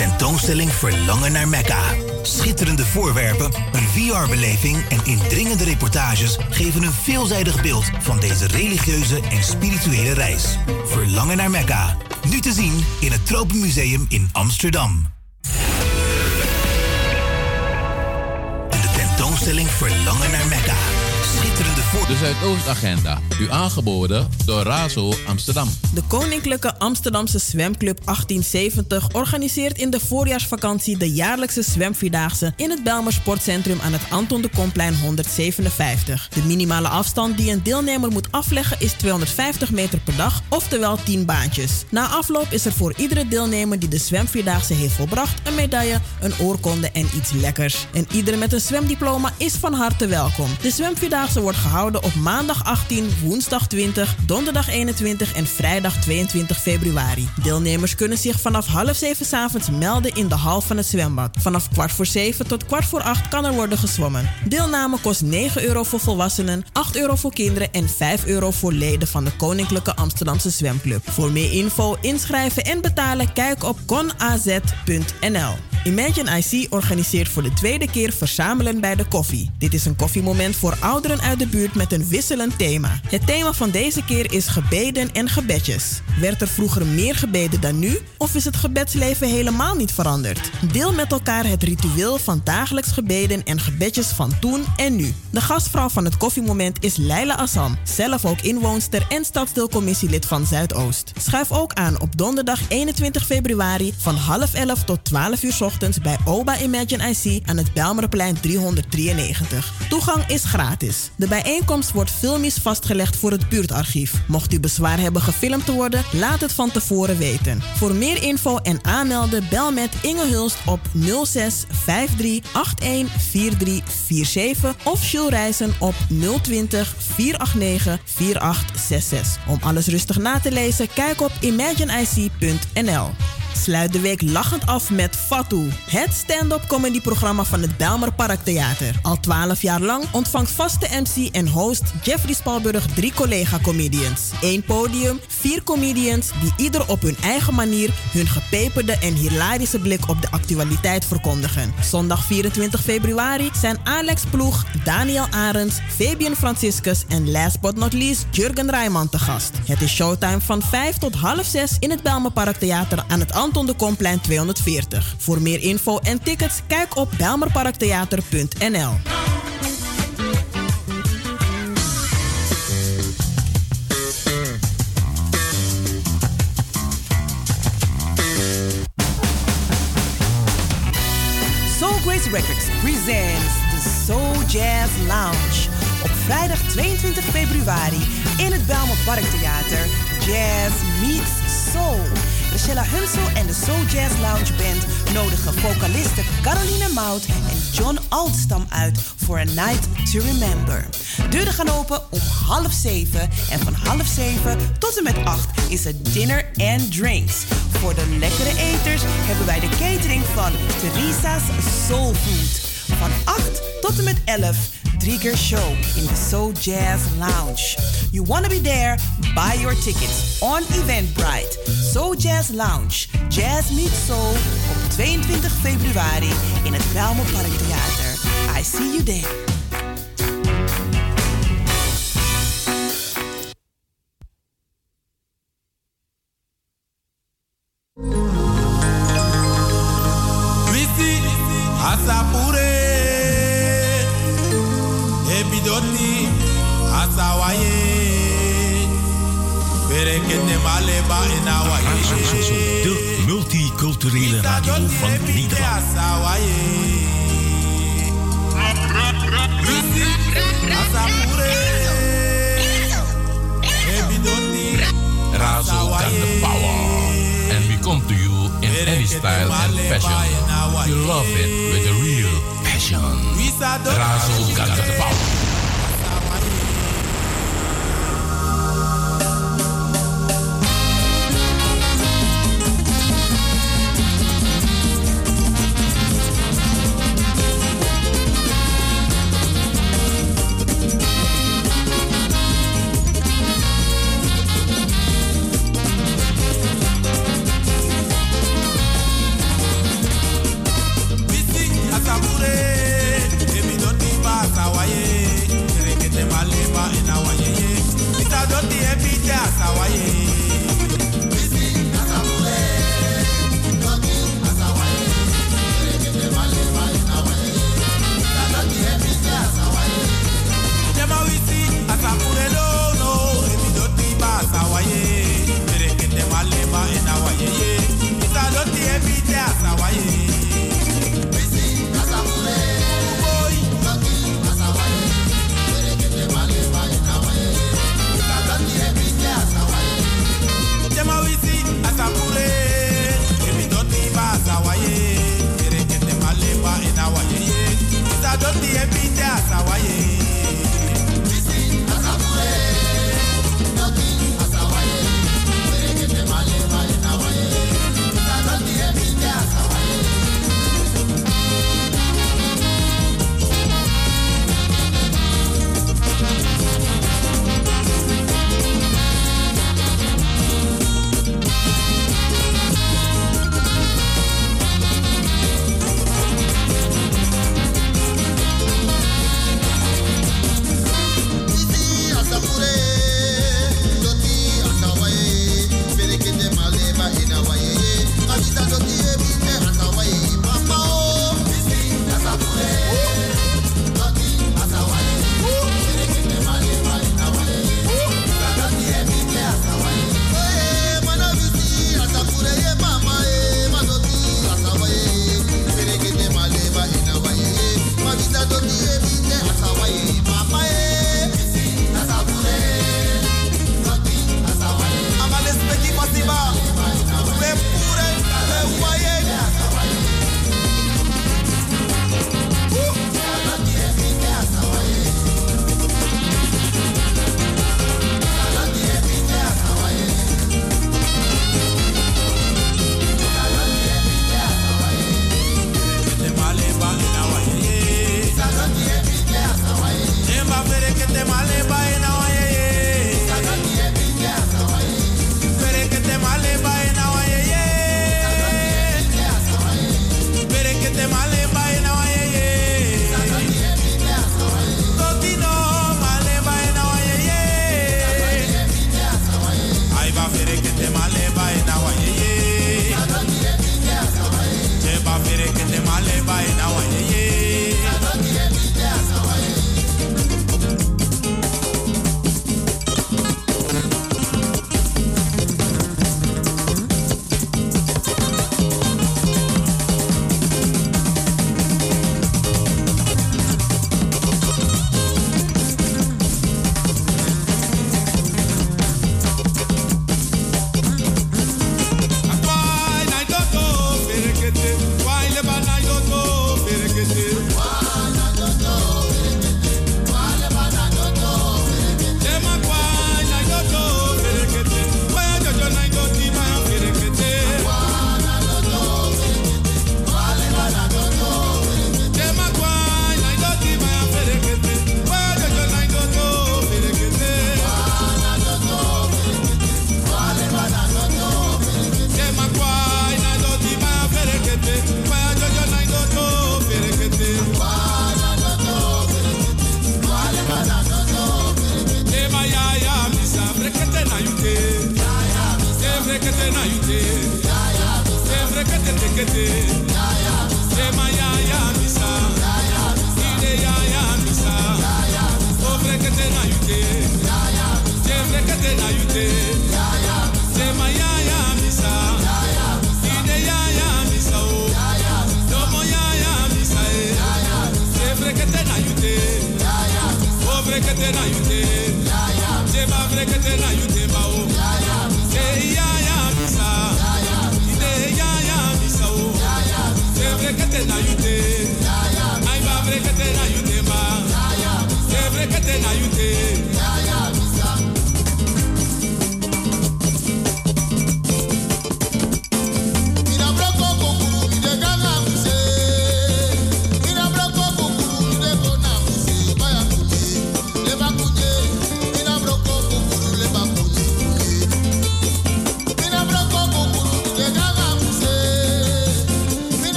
tentoonstelling Verlangen naar Mekka. Schitterende voorwerpen, een VR-beleving en indringende reportages geven een veelzijdig beeld van deze religieuze en spirituele reis. Verlangen naar Mekka. Nu te zien in het Tropenmuseum in Amsterdam. De tentoonstelling Verlangen naar Mekka schitterende voor... De Zuidoostagenda. U aangeboden door Razo Amsterdam. De Koninklijke Amsterdamse Zwemclub 1870 organiseert in de voorjaarsvakantie de jaarlijkse zwemvierdaagse in het Belmer Sportcentrum aan het Anton de Komplein 157. De minimale afstand die een deelnemer moet afleggen is 250 meter per dag, oftewel 10 baantjes. Na afloop is er voor iedere deelnemer die de zwemvierdaagse heeft volbracht een medaille, een oorkonde en iets lekkers. En iedereen met een zwemdiploma is van harte welkom. De zwemvierdaagse wordt gehouden op maandag 18, woensdag 20, donderdag 21 en vrijdag 22 februari. Deelnemers kunnen zich vanaf half zeven s avonds melden in de hal van het zwembad. Vanaf kwart voor zeven tot kwart voor acht kan er worden gezwommen. Deelname kost 9 euro voor volwassenen, 8 euro voor kinderen en 5 euro voor leden van de Koninklijke Amsterdamse Zwemclub. Voor meer info, inschrijven en betalen kijk op conaz.nl. Imagine IC organiseert voor de tweede keer Verzamelen bij de Koffie. Dit is een koffiemoment voor ouderen uit de buurt met een wisselend thema. Het thema van deze keer is gebeden en gebedjes. Werd er vroeger meer gebeden dan nu? Of is het gebedsleven helemaal niet veranderd? Deel met elkaar het ritueel van dagelijks gebeden en gebedjes van toen en nu. De gastvrouw van het koffiemoment is Leila Assam, zelf ook inwoonster en stadsdeelcommissielid van Zuidoost. Schuif ook aan op donderdag 21 februari van half 11 tot 12 uur ochtends bij Oba Imagine IC aan het Belmerplein 393. Toegang is gratis. De bijeenkomst wordt filmisch vastgelegd voor het buurtarchief. Mocht u bezwaar hebben gefilmd te worden, laat het van tevoren weten. Voor meer info en aanmelden bel met Inge Hulst op 06 53 81 4347 of Jules Reizen op 020 489 4866. Om alles rustig na te lezen, kijk op imagineic.nl. Sluit de week lachend af met Fatou, het stand-up comedyprogramma van het Belmer Parktheater. Al 12 jaar lang ontvangt vaste MC en host Jeffrey Spalburg drie collega-comedians. Eén podium, vier comedians die ieder op hun eigen manier hun gepeperde en hilarische blik op de actualiteit verkondigen. Zondag 24 februari zijn Alex Ploeg, Daniel Arends, Fabian Franciscus en last but not least Jurgen Rijman te gast. Het is showtime van 5 tot half 6 in het Belmer Parktheater aan het Anton de Komplein 240. Voor meer info en tickets kijk op belmerparktheater.nl. Soul Grace Records presents the Soul Jazz Lounge. Op vrijdag 22 februari in het Belmer Parktheater Jazz Meets Soul. Michelle Hunsel en de Soul Jazz Lounge Band nodigen vocalisten Caroline Mout en John Altstam uit voor a night to remember. Deuren gaan open om half zeven en van half zeven tot en met acht is het dinner and drinks. Voor de lekkere eters hebben wij de catering van Theresa's Soul Food. Van 8 tot en met 11 Drieger Show in the Soul Jazz Lounge. You wanna be there? Buy your tickets on Eventbrite. Soul Jazz Lounge. Jazz Meets Soul op 22 februari in het Belmer Parktheater. I see you there. Love it with a real passion. Razo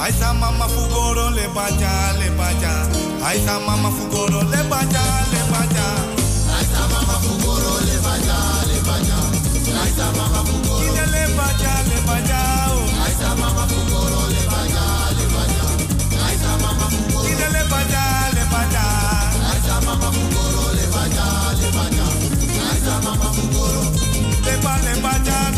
Aisa mama fugoro le baja le baja. Ay mama fugoro le baja le baja. Ay mama fugoro le baja le baja. Ay mama fugoro. Dile le baja le baja. Ay mama fugoro le baja le baja. Ay mama fugoro. Dile le baja le baja. Ay mama fugoro le baja le baja. Ay mama fugoro. Le ba le baja.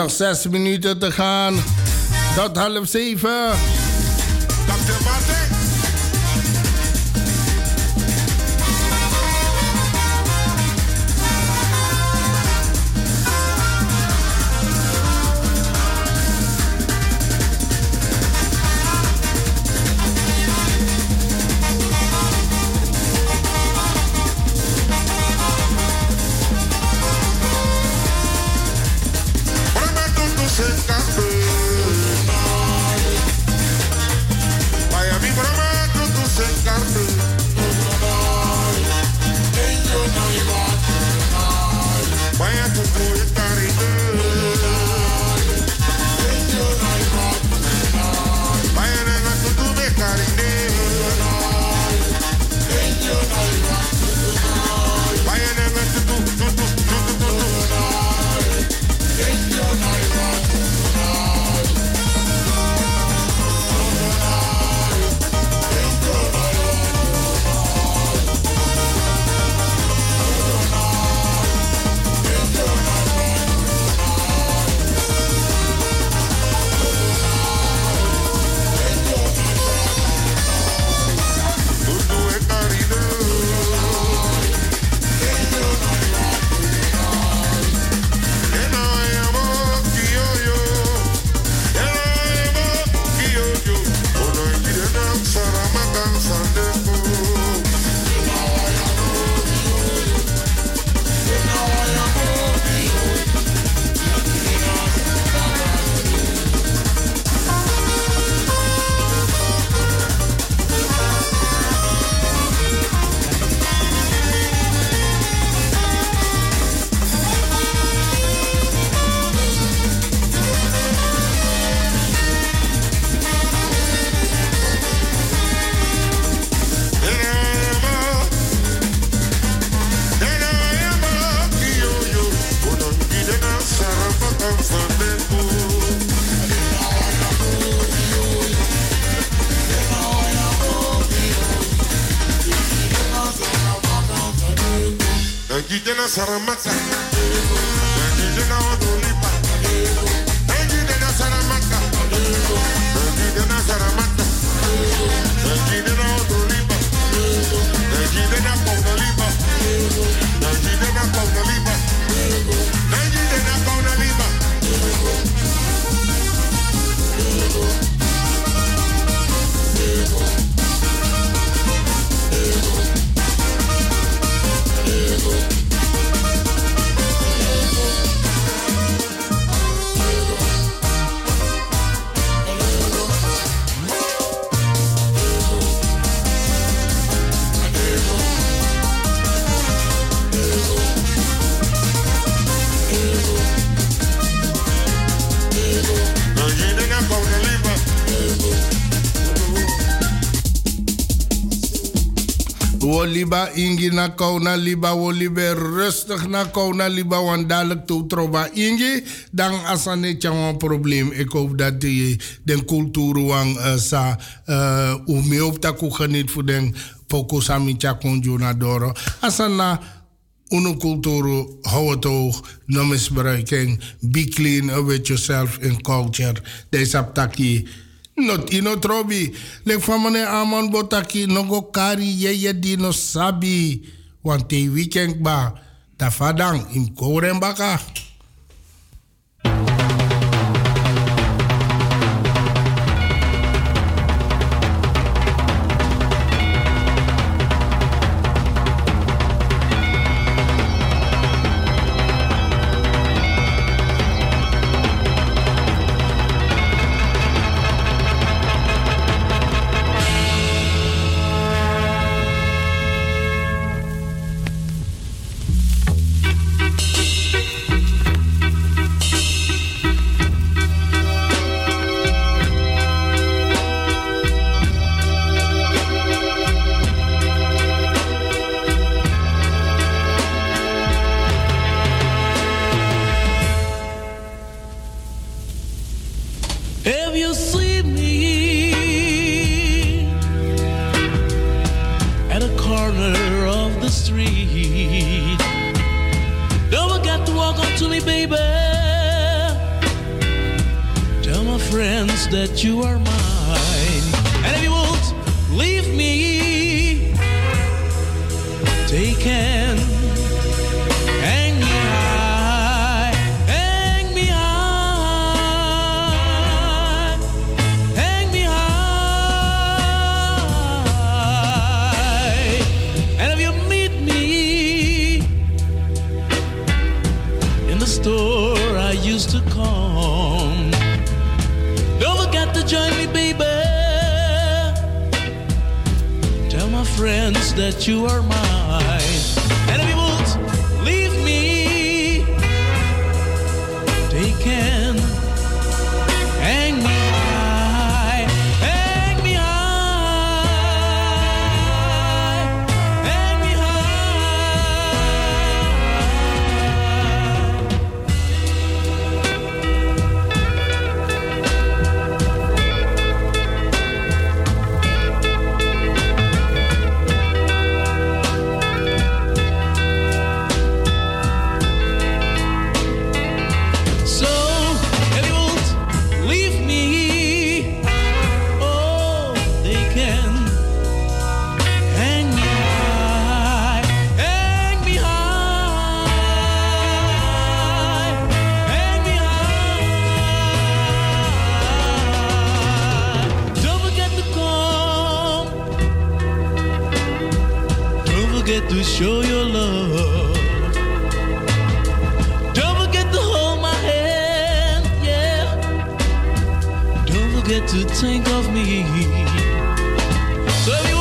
Nog zes minuten te gaan. Tot half zeven. I'm Max liba ingi na kauna liba wo libe rustig na kauna liba want dadelijk toe troba ingi dan asane een probleem ik hoop dat die den cultuur wang uh, sa uh, umi op taku geniet voor den poko sami chakonjo na doro asana Uno cultuur, hou het oog, no misbruiking, be clean with yourself in culture. Deze aptaki not ino trobi lek famane aman botaki nogo kari yeye di no sabi. Want weekend ba ta fadang im koren baka forget to think of me. So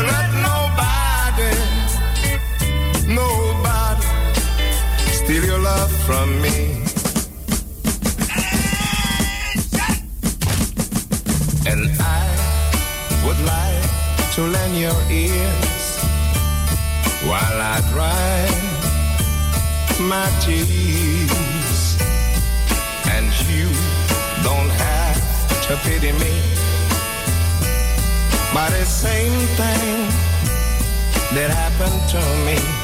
let nobody, nobody steal your love from me. And I would like to lend your ears while I dry my tears. And you don't have to pity me by the same thing that happened to me.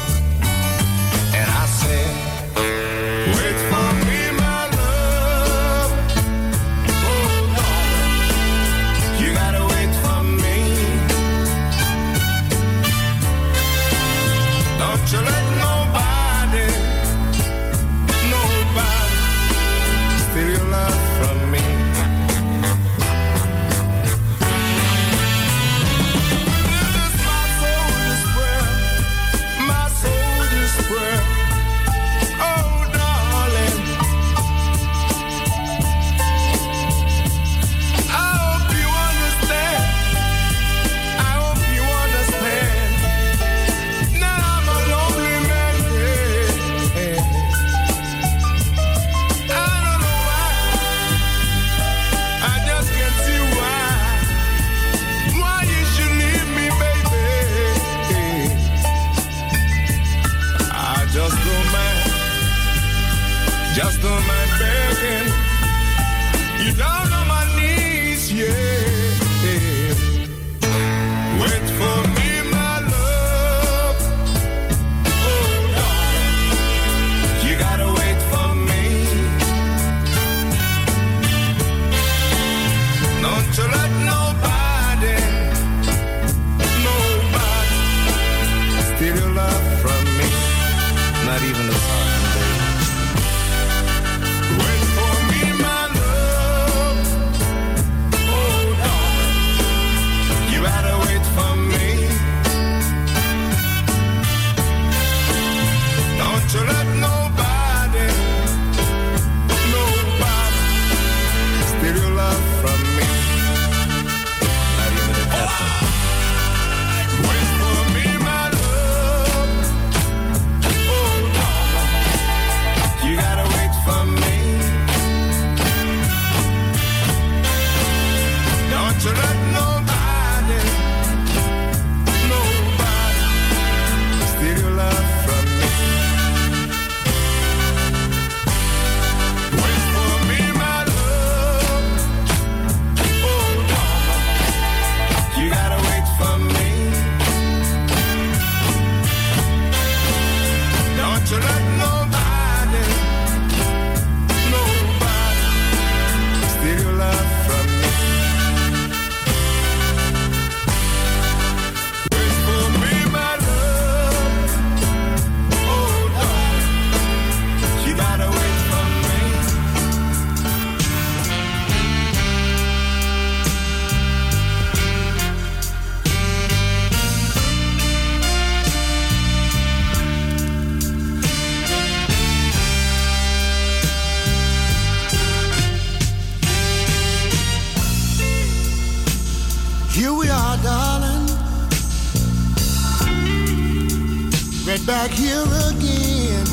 Back here again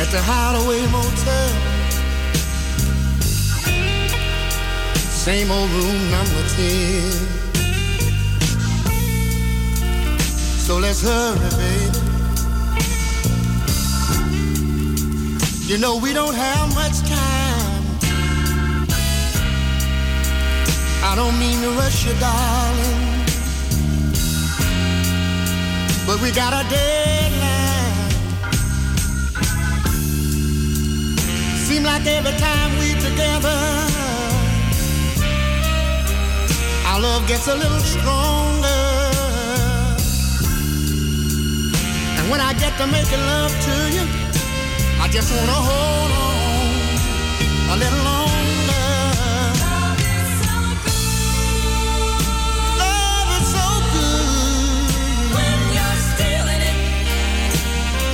at the Hideaway Motel. Same old room number 10. So let's hurry, baby. You know we don't have much time. I don't mean to rush you, darling. But we got a deadline. Seem like every time we together, our love gets a little stronger. And when I get to making love to you, I just wanna hold on a little longer.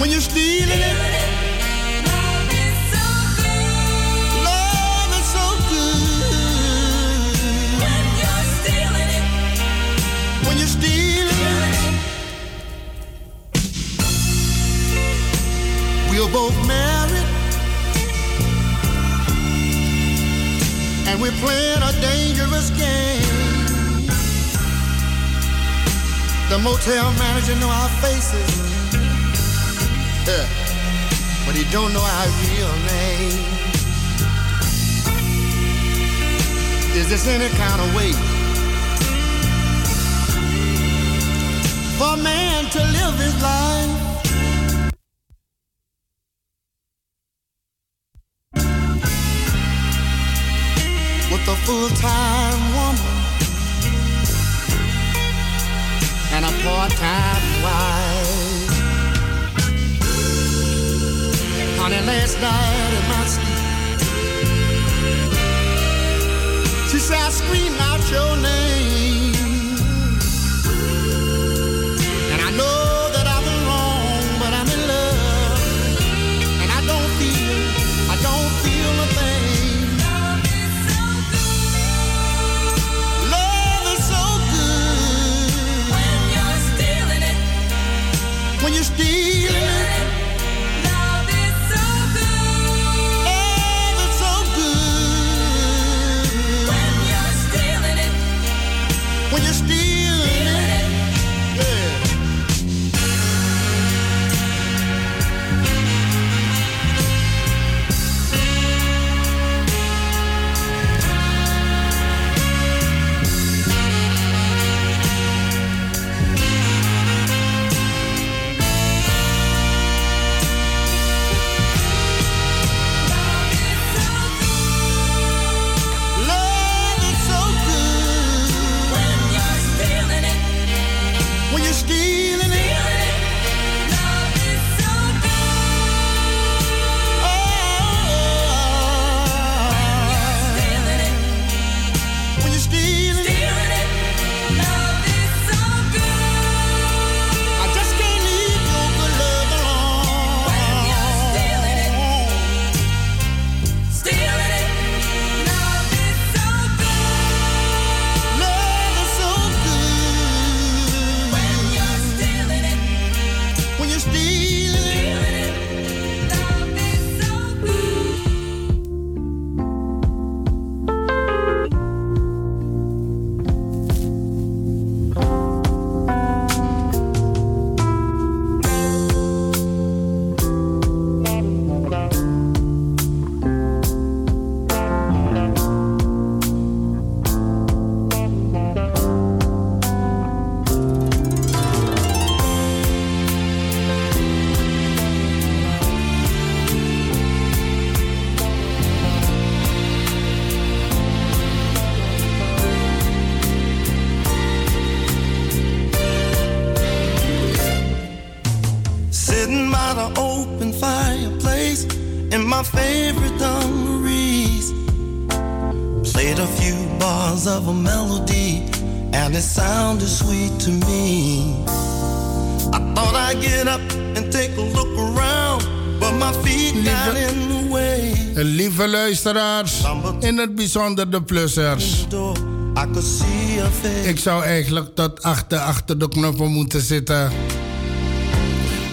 When you're stealing it. Love is so good. Love is so good. When you're stealing it. When you're stealing it. We are both married. And we're playing a dangerous game. The motel manager know our faces but he don't know our real name. Is this any kind of way for a man to live his life? Bijzonder de plussers. Ik zou eigenlijk tot achter, achter de knoppen moeten zitten.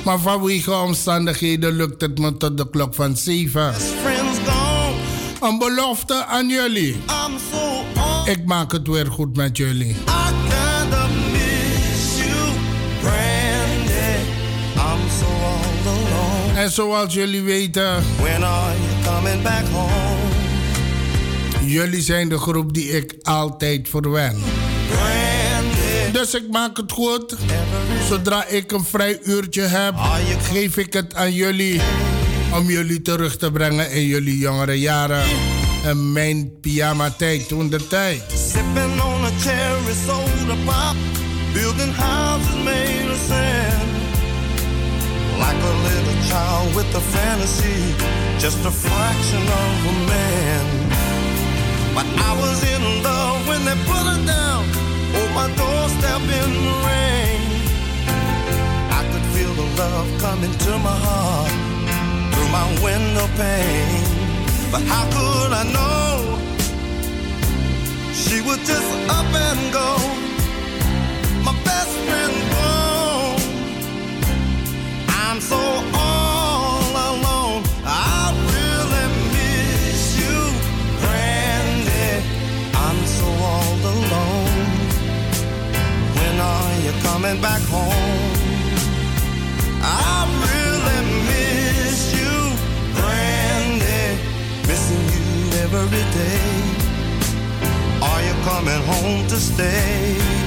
Maar vanwege omstandigheden lukt het me tot de klok van 7. Friends gone. Een belofte aan jullie. Ik maak het weer goed met jullie. En zoals jullie weten, When are you coming back home? Jullie zijn de groep die ik altijd verwen. Dus ik maak het goed. Zodra ik een vrij uurtje heb, geef ik het aan jullie. Om jullie terug te brengen in jullie jongere jaren. En mijn pyjama tijd toen de tijd. Sipping on a cherry soda pop, building houses made of sand. Like a little child with a fantasy, just a fraction of a man. But I was in love when they put it down on my doorstep in the rain. I could feel the love coming to my heart through my window pane. But how could I know? She would just up and go. Coming back home? I really miss you, Brandy. Missing you every day. Are you coming home to stay?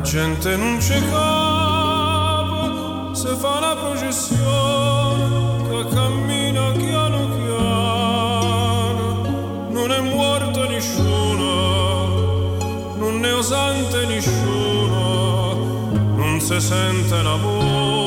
La gente non c'è capo se fa la processione che cammina piano piano. Non è morta nessuno, non ne osante nessuno, non si sente l'amore.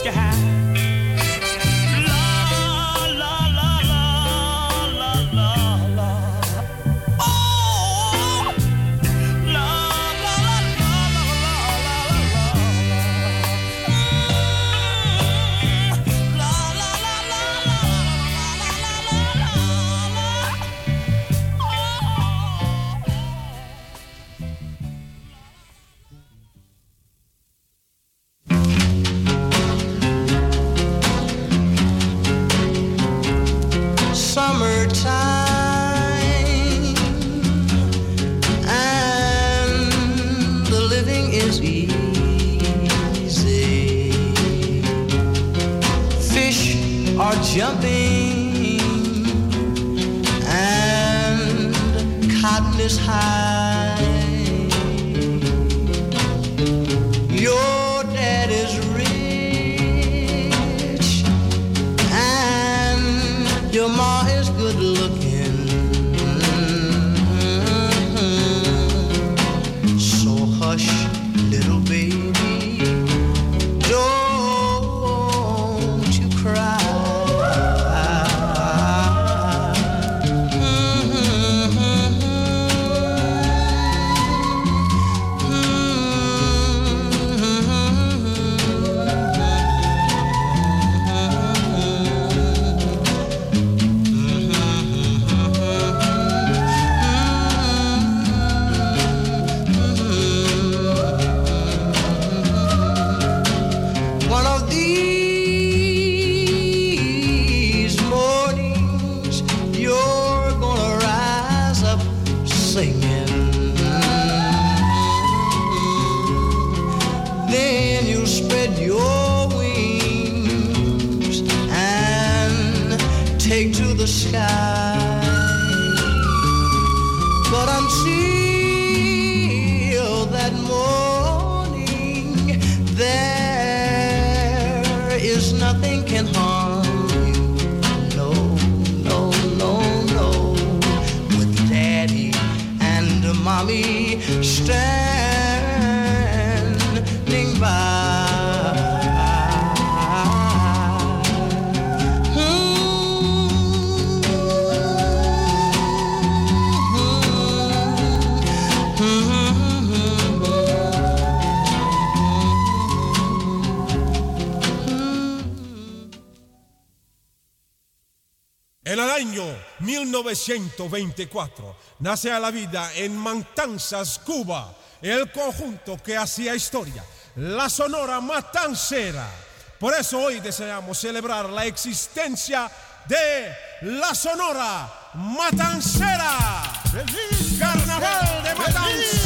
ask you how. 1924 nace a la vida en Matanzas, Cuba, el conjunto que hacía historia, la Sonora Matancera. Por eso hoy deseamos celebrar la existencia de la Sonora Matancera. Carnaval de Matanzas.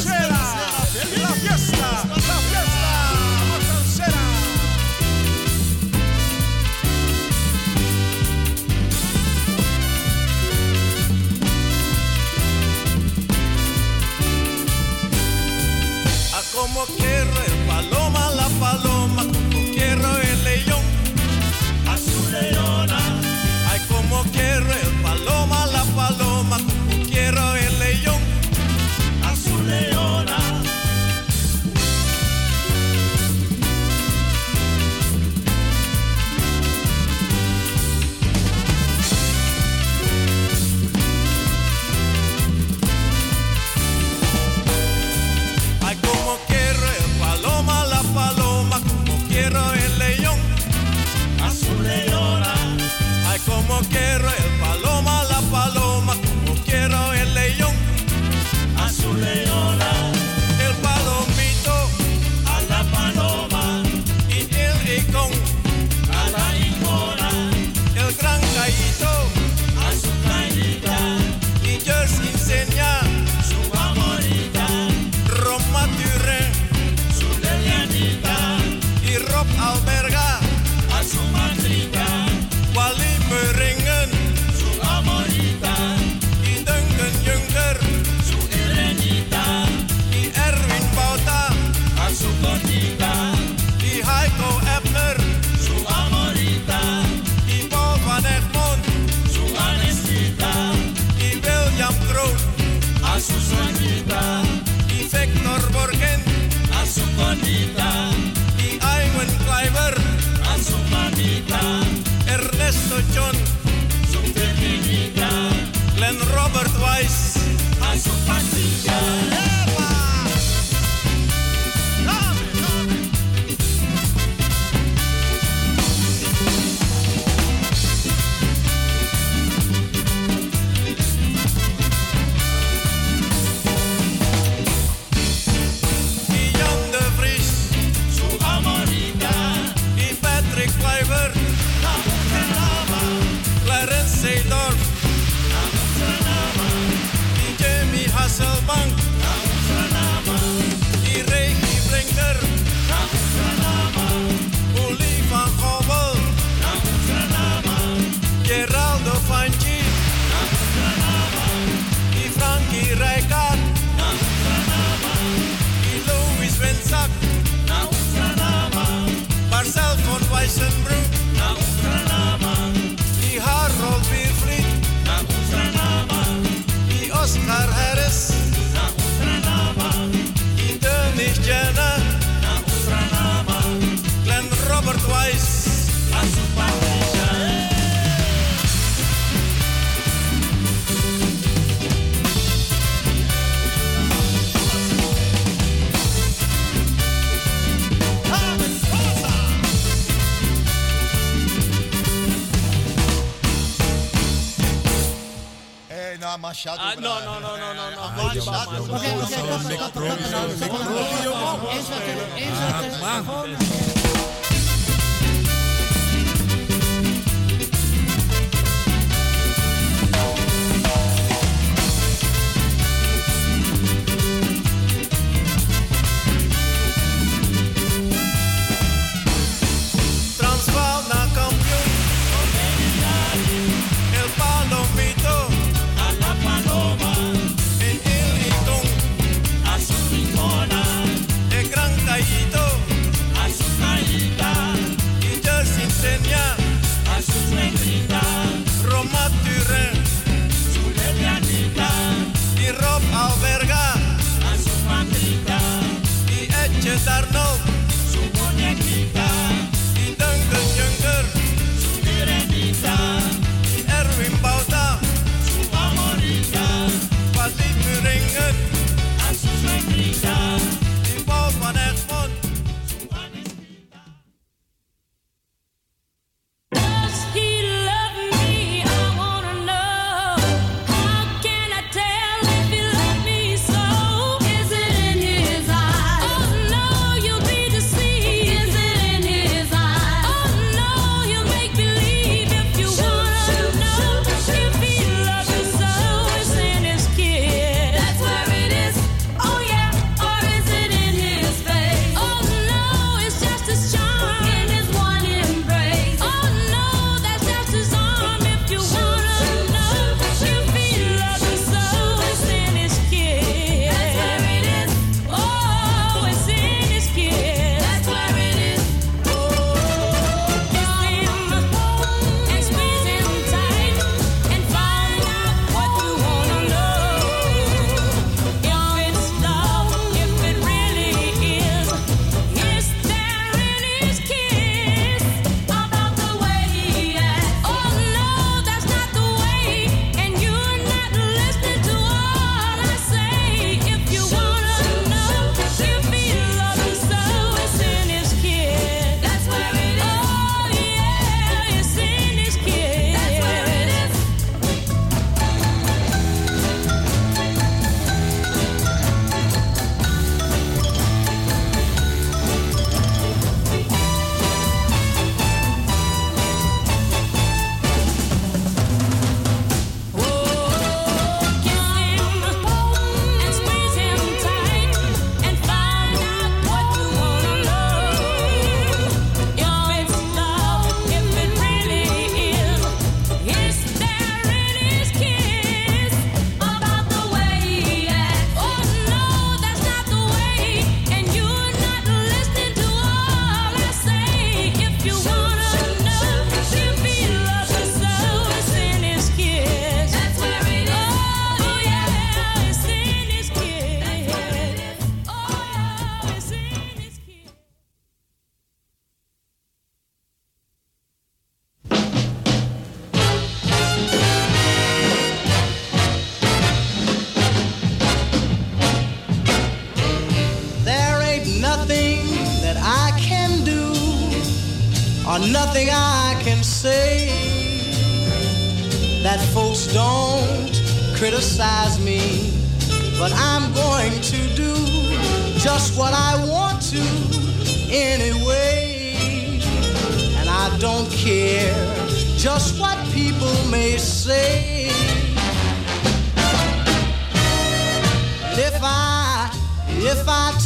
shadow. Ah, no, no, no, no, no, no. I'm not shadow. Okay, okay, come on, come on, come on. Eso es, eso es.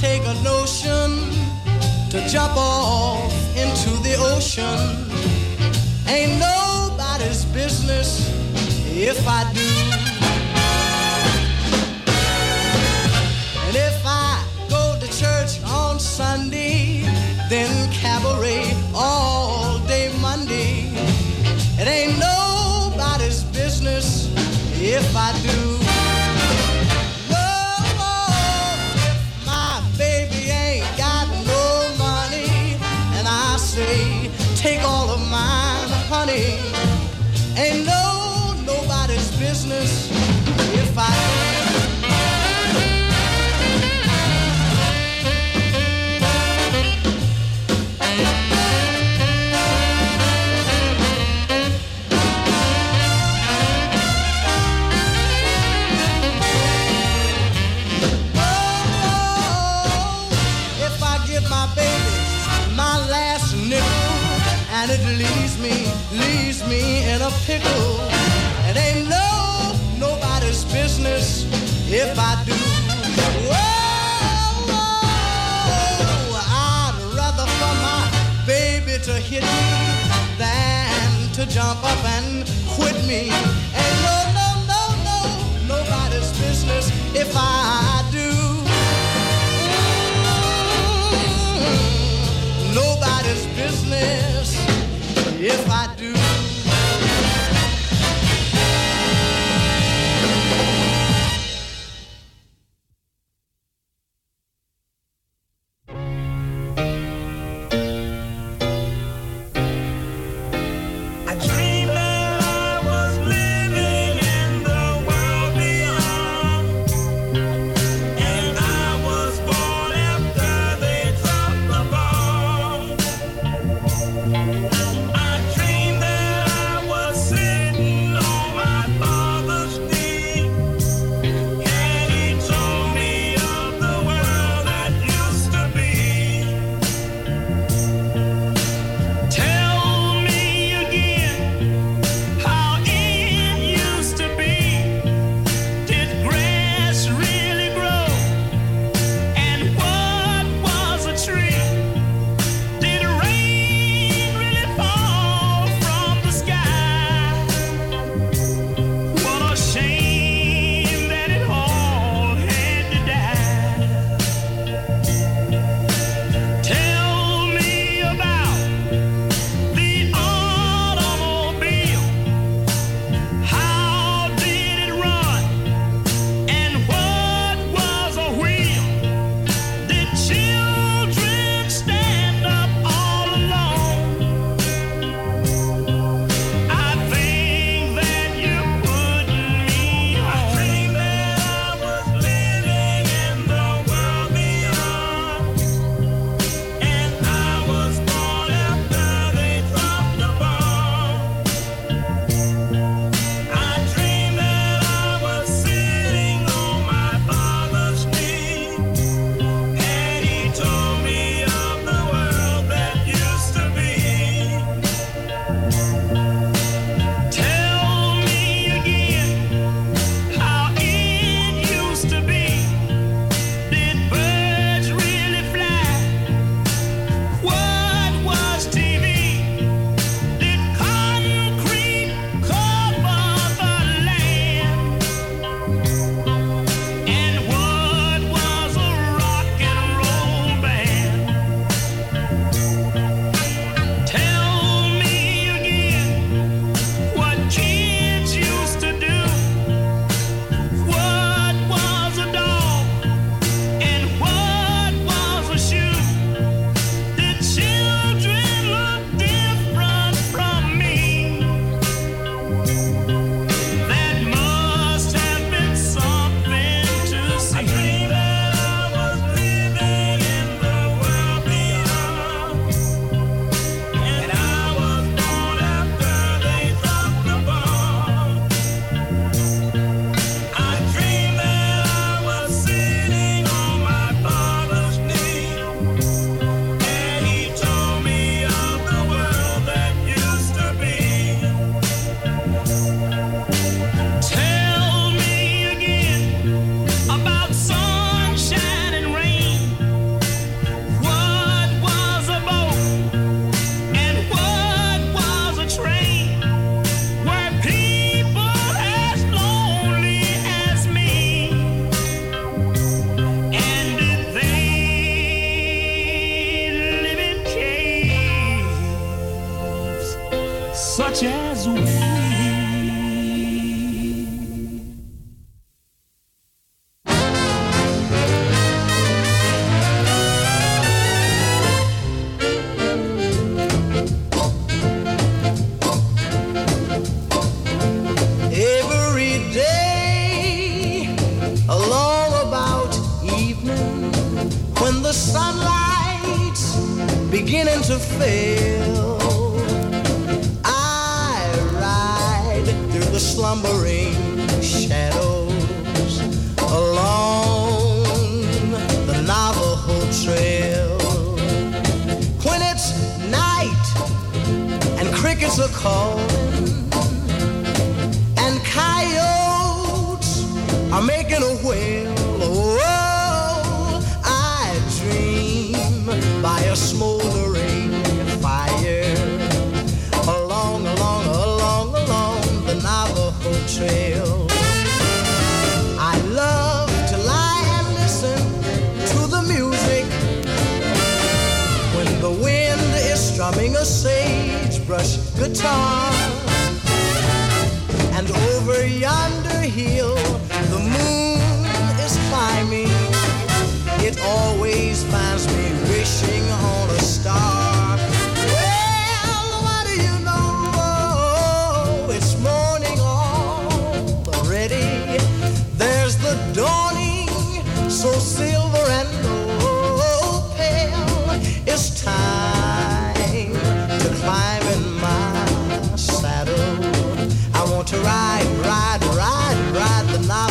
take a notion to jump off into the ocean. Ain't nobody's business if I do. And if I go to church on Sunday, then cabaret all day Monday, it ain't nobody's business if I do. jump up and quit me. Ain't no, no, no, no, nobody's business if I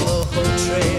Navajo Trail.